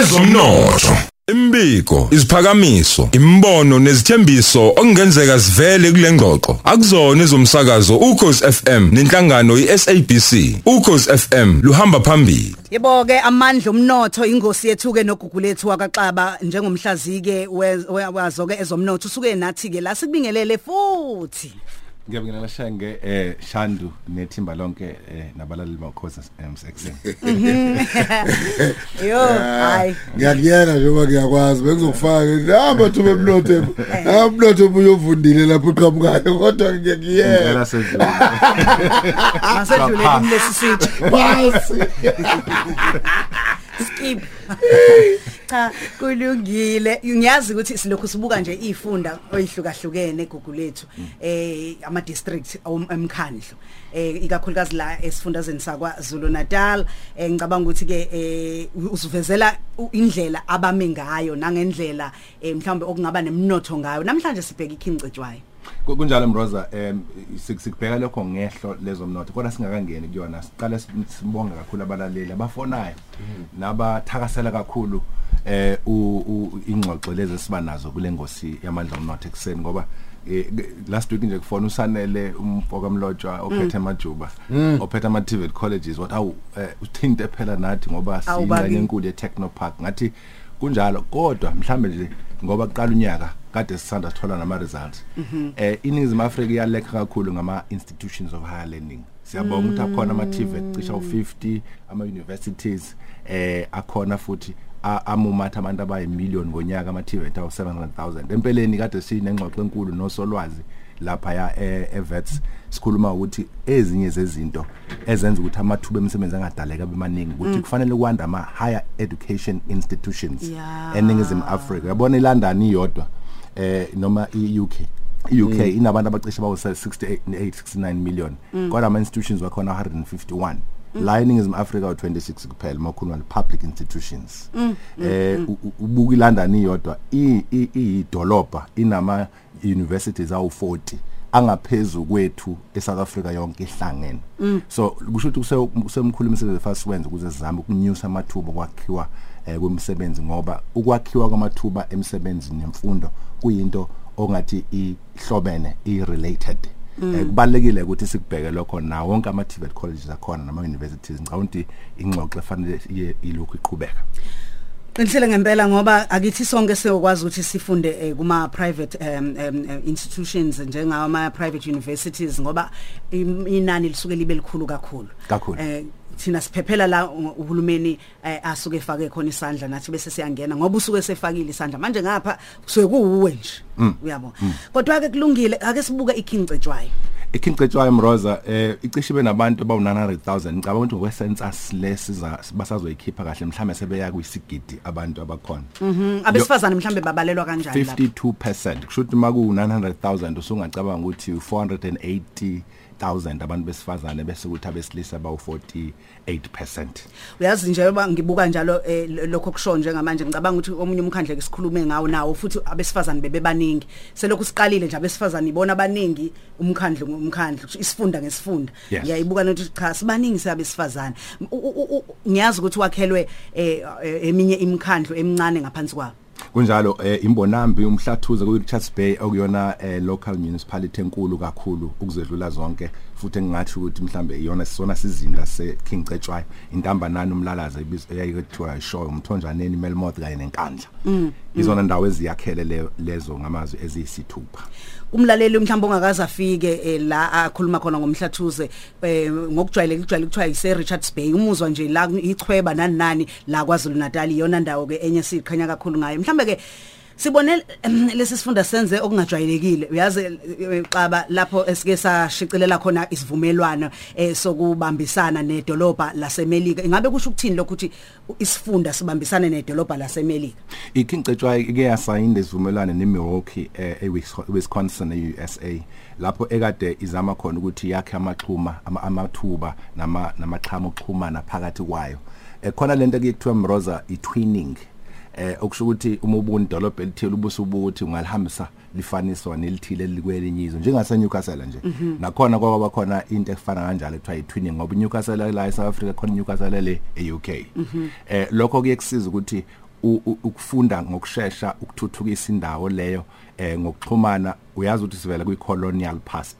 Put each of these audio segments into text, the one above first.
ezomnotho Imbiko, isiphakamiso, imbono nezithembiso okungenzeka sivele kule ngxoxo. Akuzona ezomsakazo ukhozi FM nenhlangano iSABC. Ukhozi FM luhamba phambili. Yebo ke amandla omnotho ingosi yethu ke nogugulethu wakaXaba njengomhlazike wazo ke ezomnotho usuke nathi ke la sikubingelele futhi. Ngiyabingelela shenge eh Shandu nethimba lonke eh nabalali bakhoza emsexen. Yo hayi. ngiyakuyena njengoba ngiyakwazi bekuzokufaka hamba thuba emnotho amnotho ubuyovundile lapho uqhamukayo kodwa ngiyakuyena. Ngicela sedlule. masedlule kumlesi sithi basi skip. cha kulungile. Ngiyazi ukuthi silokhu sibuka nje ifunda oyihlukahlukene egugu lethu eh ama district emkhandlo eh ikakhulukazi la esifundazweni sakwa Zulu Natal. Eh ngicabanga ukuthi ke eh usivezela indlela abame ngayo nangendlela eh mhlawumbe okungaba nemnotho ngayo. Namhlanje sibheka ikhingcetshwayo Ku- kunjalo Mroza em sik- sikubheka lokho ngehlo lezomnotho kodwa singakangeni kuyona. Siqale sibonga kakhulu abalaleli abafonayo nabathakasela kakhulu eh u- u- ingxoxo lezi siba nazo kule ngosi yamandla omnotho ekseni ngoba eh, last week nje kufona usanele umfoka mlotshwa ophethe majuba ophethe ama TVET colleges what awu eh, uthinte phela nathi ngoba Awu, siyingxenye bakithi. enkulu ye-technopark. Ngathi kunjalo kodwa mhlambe nje ngoba kuqala unyaka kade sisanda sithola nama results eh iningizimu Afrika iyalekha kakhulu ngama institutions of higher learning. Siyabonga ukuthi akhona ama TVET cisha u50 ama universities eh akhona futhi a- amumatha abantu abayimillion ngonyaka ama TVET awu 700000 empeleni kade sinengxoxo enkulu nosolwazi lapha ya evets sikhuluma ukuthi ezinye zezinto ezenza ukuthi amathuba emisebenzi angadaleka bemaningi ukuthi kufanele kwanda ama higher education institutions Yeah. eningizimu Africa yabona iLondon iyodwa eh noma iUK iUK inabantu abacishe bawu 68 69 million. Kodwa ama institutions wakhona 151 la eningizimu Africa u 26 kuphela makhulu wale public institutions. Eh u- u- ubuka iLondon iyodwa i- i- iyidolobha inama universities awu 40 angaphezulu kwethu eSouth Africa yonke ihlangene. So kusho ukuthi kuse- kusemkhulu imisebenzi fast wenza ukuze sizame ukunyusa amathuba kwakhiwa eh, kwemisebenzi ngoba ukwakhiwa kwamathuba emsebenzini nemfundo kuyinto ongathi ihlobene i-related. Eh, kubalekile ukuthi sikubheke lokho na wonke ama TVET colleges akhona nama universities ngicabanga ukuthi ingxoxo efanele iye ilokhu iqhubeka. Qinisele ngempela ngoba akithi sonke siyokwazi ukuthi sifunde eh, kuma private eh, institutions njengama private universities ngoba inani lisuke libe likhulu kakhulu. Eh thina siphephela la uhulumeni eh, asuke efake khona isandla nathi bese siyangena ngoba usuke sefakile isandla. Manje ngapha kusuke kuwe nje. Uyabo? Kodwa ke kulungile ake sibuka ikhingcetshwayo ikhingcetshwayo mroza eh icishe benabantu abawu 900000 ngicabanga ukuthi ngokwesensus lesiza basazoyikhipha kahle mhlambe sebeya kuyisigidi abantu abakhona. Mhm, abesifazane mhlambe babalelwa kanjani lapho? 52% kusho ukuthi maku 900000 usungacabanga ukuthi 480000 abantu besifazane bese ukuthi abesilisa bawu 48% uyazi nje yoba ngibuka njalo eh, lo- lokho kusho njengamanje ngicabanga ukuthi omunye umkhandle ke sikhulume ngawo nawo futhi abesifazane bebe baningi. Selokhu siqalile nje abesifazane ibona baningi umkhandle umkhandle isifunda ngesifunda. Yes. ngiyayibuka nokuthi cha sibaningi sabesifazane U- u- u- ngiyazi ukuthi wakhelwe eh, eh, eminye imkhandlo emncane ngaphansi kwabo. Kunjalo eh, imbonambi umhlathuze ku Richards Bay okuyona eh, local municipality enkulu kakhulu ukuzedlula zonke. Futhi engingathi ukuthi mhlambe iyona sona sizinda se King Cetshwayo intamba nani umlalaza ibizwa eyayikuthiwa ishow umthonjaneni Melmoth kanye nenkandla. Izona ndawo eziyakhele le- lezo ngamazwi eziyisithupha. Umlaleli mhlawumbe ongakaze afike eh, la akhuluma khona ngomhlathuze eh, ngokujwayeleka kujwayele kuthiwa ise Richards Bay. Umuzwa nje la ichweba nani nani la kwaZulu Natal iyona ndawo ke enye siqhenya kakhulu ngayo. Mhlambe ke sibone em, lesi sifunda senze okungajwayelekile. Uyazi eh, xaba lapho esike sashicelela khona isivumelwano eh, sokubambisana nedolobha lasemelika. Ingabe kusho ukuthini lokho ukuthi isifunda sibambisane nedolobha lasemelika? Iking Cetshwayo ike yasayina isivumelwano neMilwaukee eh, eWisconsin eUSA lapho ekade izama khona ukuthi yakhe amaxhuma ama- amathuba nama namaxhama okuxhumana phakathi kwayo. Ekhona lento ekuthiwa Mroza i-twinning. Eh okusho ukuthi uma ubuni dolobha elithile ubuso ubuthi ungalihambisa lifaniswa nelithile likwelinye izwe njengase Newcastle nje. Nakhona kwaba khona into efana kanjalo ekuthiwa i-twinning ngoba Newcastle la eSouth Africa khona Newcastle le eUK eh lokho kuyekusiza ukuthi u- u- ukufunda ngokusheshsha ukuthuthukisa indawo leyo eh ngokuxhumana uyazi ukuthi sivela kwi colonial past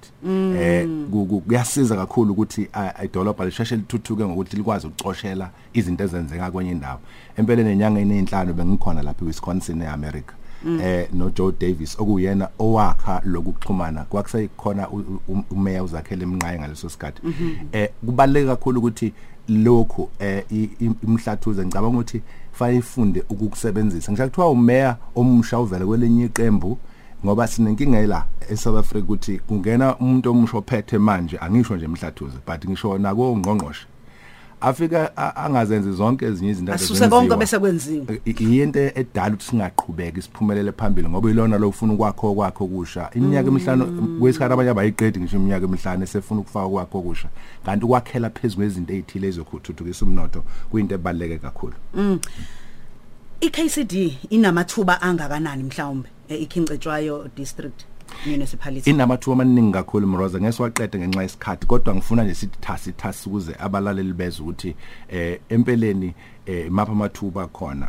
eh ku- ku- kuyasiza kakhulu ukuthi idolobha lisheshe lithuthuke ngokuthi likwazi ukucoshela izinto ezenzeka kwenye indawo. Empeleni enyangeni ezinhlanu bengikhona lapha eWisconsin eAmerica. Eh no Joe Davis okuyena owakha lokuxhumana u- umeya uzakhele emnqaye ngaleso sikhathi. Eh kubaleke kakhulu ukuthi lokho eh i- i- imhlathuze ngicabanga ukuthi fanele ifunde ukukusebenzisa. Ngisho kuthiwa umeya omusha uvela kwelinye iqembu ngoba sinenkinga la eSouth Africa ukuthi kungena umuntu omusha ophethe manje angisho nje emhlathuze but ngisho nako ungqongqoshe afika a- angazenzi zonke ezinye izinto asuse konke bese kwenziwe I- iyinto edala ukuthi singaqhubeki siphumelele phambili ngoba ilona lo ufuna ukwakho kwakho kusha iminyaka emihlanu kwesikhathi abanye abayiqedi ngisho iminyaka emihlanu esefuna ukufaka kwakho kusha kanti ukwakhela phezulu kwezinto ezithile ezokuthuthukisa umnotho kuyinto ebaleke kakhulu. iKCD inamathuba angakanani mhlawumbe ikhincetshwayo district? Municipality. Inamathuba amaningi kakhulu mroza. Ngesiwaqede ngenxa yesikhathi kodwa ngifuna nje sithi thasi thasi ukuze abalaleli bezwe ukuthi eh empeleni eh mapha amathuba khona.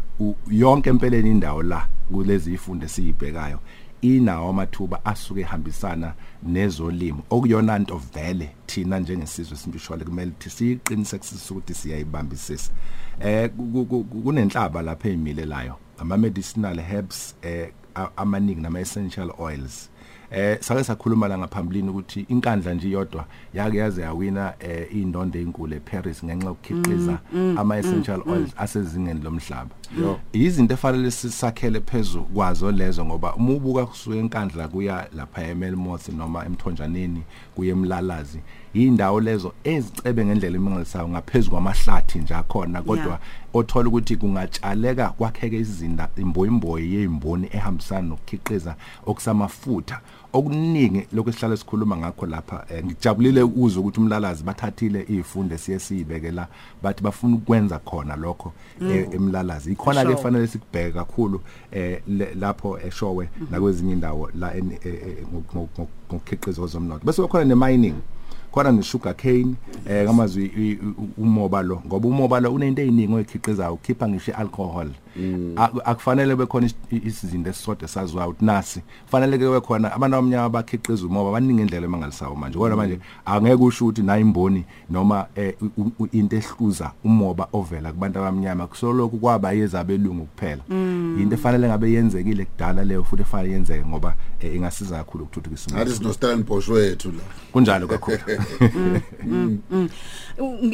Yonke empeleni indawo la kulezi ifunde siyibhekayo inawo amathuba asuke ehambisana nezolimo. Okuyona nto vele thina njengesizwe simpishwale kumele ukuthi siyiqinisekise ukuthi siyayibambisisa. Eh ku- ku- ku- kunenhlaba lapha emilelayo ama medicinal herbs eh amaningi nama essential oils. Eh sake sakhuluma la ngaphambilini ukuthi inkandla nje yodwa yake yaze yawina eh indondo ezinkulu eParis ngenxa yokukhiqiza ama essential oils asezingeni lomhlaba. Izinto efanele sisakhele phezulu kwazo lezo ngoba uma ubuka kusuka enkandla kuya lapha eMelmoth noma emthonjaneni kuye emlalazi indawo lezo ezicebe ngendlela emangalisayo ngaphezulu kwamahlathi nje akhona kodwa Yeah. othola ukuthi kungatshaleka kwakheke izinda imboyimboyi yezimboni ehambisana nokukhiqiza okusamafutha. Okuningi lokho esihlala sikhuluma ngakho lapha eh, ngijabulile ukuzwa ukuthi umlalazi bathathile izifunde siye siyibekela bathi bafuna ukwenza khona lokho eh, emlalazi. Ikhona ke Eshowe. fanele sikubheke kakhulu eh le- lapho eshowe nakwezinye indawo la en- eh, eh, ngok- ngok- ngok- ngokukhiqiza kwezomnotho bese kukhona ne mining khona ne sugar cane eh ngamazwi i- i- umoba lo ngoba umoba lo unento eziningi oyikhiqizayo ukhipha ngisho alcohol Aku- akufanele bekhona is- isizinto esisodwa saziwayo ukuthi nasi. Kufanele ke bekhona abantu abamnyama abakhiqiza umoba baningi indlela emangalisayo manje. Kodwa manje angeke usho ukuthi nayo imboni noma eh, u- u- into ehluza umoba ovela kubantu abamnyama. Kusoloko kwaba yezabelungu kuphela. Into efanele ngabe yenzekile kudala leyo futhi efanele yenzeke ngoba eh, ingasiza kakhulu ukuthuthukisa ngathi umnotho. sino Stellenbosch wethu la. Kunjalo kakhulu. Ngi-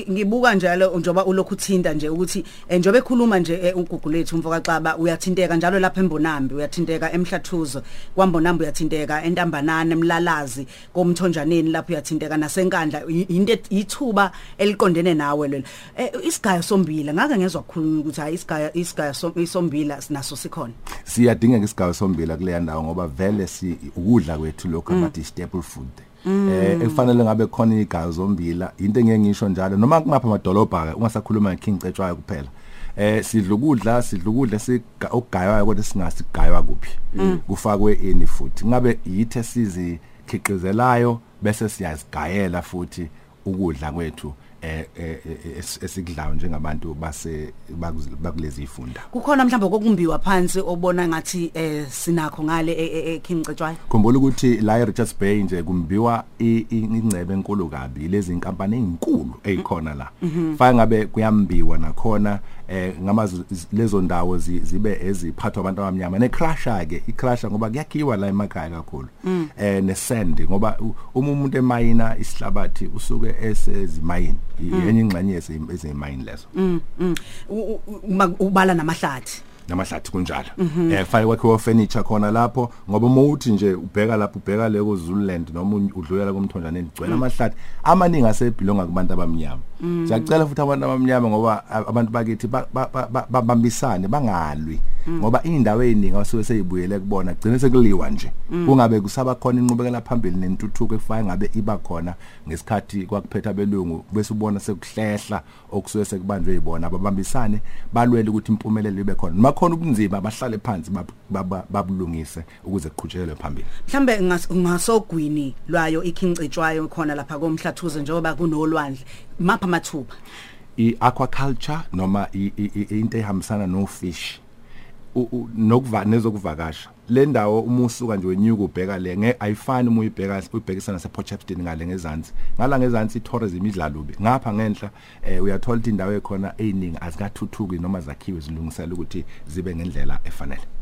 ngibuka njalo njoba ulokhu uthinta nje ukuthi eh, njobe ekhuluma nje eh, ugugu lethu mfoka xaba uyathinteka njalo lapha embonambi uyathinteka emhlathuzo kwambonambi uyathinteka entambanana emlalazi komthonjaneni lapho uyathinteka nasenkandla. I- into et- ithuba eliqondene nawe lelo. Eh, isigayo sombila ngake ngezwa ukukhuluma ukuthi hayi isigayo isigayo som- isombila naso sikhona. Siyadinga isigaba sombila kuleya ndawo ngoba vele si ukudla kwethu lokho abathi staple food. Eh ekufanele ngabe khona igazi zombila into engeke ngisho njalo noma kungapha amadolobha ke ungasakhuluma ngeking cetshwayo kuphela eh sidla ukudla sidla ukudla siga- okugaywayo kodwa singasigaywa kuphi. Kufakwe ini futhi. Ngabe yithe sizikhiqizelayo bese siyasigayela futhi ukudla kwethu. Eh eh, eh, es- esikudlayo njengabantu base bakuz- bakulezi ifunda kukhona mhlawumbe kokumbiwa phansi obona ngathi eh sinakho ngale ekhingcetshwayo khumbula ukuthi la eRichards Bay nje kumbiwa i- i- ingcebe enkulu kabi lezi inkampani ezinkulu ezikhona la. Faka ngabe kuyambiwa nakhona eh ngamazi lezo ndawo zi- zibe eziphathwa abantu abamnyama. Necrusher ke icrusher ngoba kuyakhiwa la emakhaya kakhulu. Eh nesand ngoba u- uma umuntu emayina isihlabathi usuke esezimayini yenye ingxenye yezi- ezimayini lezo. Mm, mm. U- u- uma ubala namahlathi. Namahlathi kunjalo. Eh kufanele kwakhiwe furniture khona lapho ngoba uma uthi nje ubheka lapho ubheka leko Zululand noma u- udlulela komthonjaneni gcwele amahlathi amaningi asebhilonga kubantu abamnyama. Siyacela futhi abantu abamnyama ngoba a- abantu bakithi ba- ba- ba- ba- babambisane bangalwi. Ngoba indawo eziningi abasuke seyibuyele kubona gcine sekuliwa nje. Kungabe kusaba khona inqubekela phambili nentuthuko efaya ngabe iba khona ngesikhathi kwakuphetha belungu bese ubona sekuhlehla okusuke sekubanjwe yibona. Ababambisane balwele ukuthi impumelelo ibe khona. Noma khona ubunzima bahlale phansi bab- bab- babulungise ukuze kuqhutshelwe phambili. Mhlambe ngas- ngasogwini lwayo ikhingcetshwayo khona lapha komhlathuze njengoba kunolwandle mapha amathuba? I-aquaculture noma i- i- i- into ehambisana no fish u- u- nokuva nezokuvakasha. Le ndawo uma usuka nje wenyuka ubheka le nge ayifani uma uyibheka uyibhekisa nase Potchefstroom ngale ngezansi. Ngala ngezansi tourism idlalube ngapha ngenhla eh, uyathola ukuthi indawo ekhona eyiningi azikathuthuki noma zakhiwe zilungisela ukuthi zibe ngendlela efanele.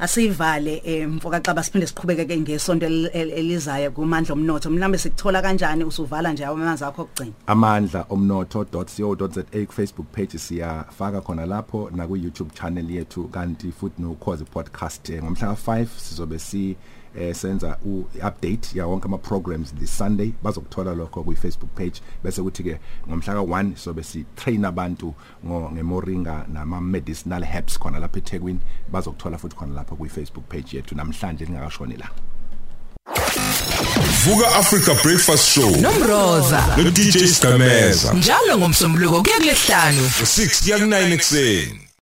Asivale eh, mfoka xaba siphinde siqhubeke ke ngesonto el- el- elizayo kumandla omnotho. Mhlambe sikuthola kanjani usuvala nje amanzi akho okugcina? Amandla omnotho.co.za ku Facebook page siyafaka khona lapho na ku YouTube channel yethu kanti futhi no cause podcast eh, ngomhla ka5 sizobe si eh, senza u-update ya wonke ama programs this Sunday. Bazokuthola lokho ku Facebook page. Bese kuthi ke ngomhla ka1 sobe si train abantu ngo ngemoringa nama medicinal herbs khona lapha eThekwini. Bazokuthola futhi khona lapho ku Facebook page yethu. Namhlanje lingakashoni la. Vuka Africa Breakfast Show. Nomroza. No DJ Skameza njalo ngomsombuluko kuya kulesihlanu ngo6 ya ku9 ekseni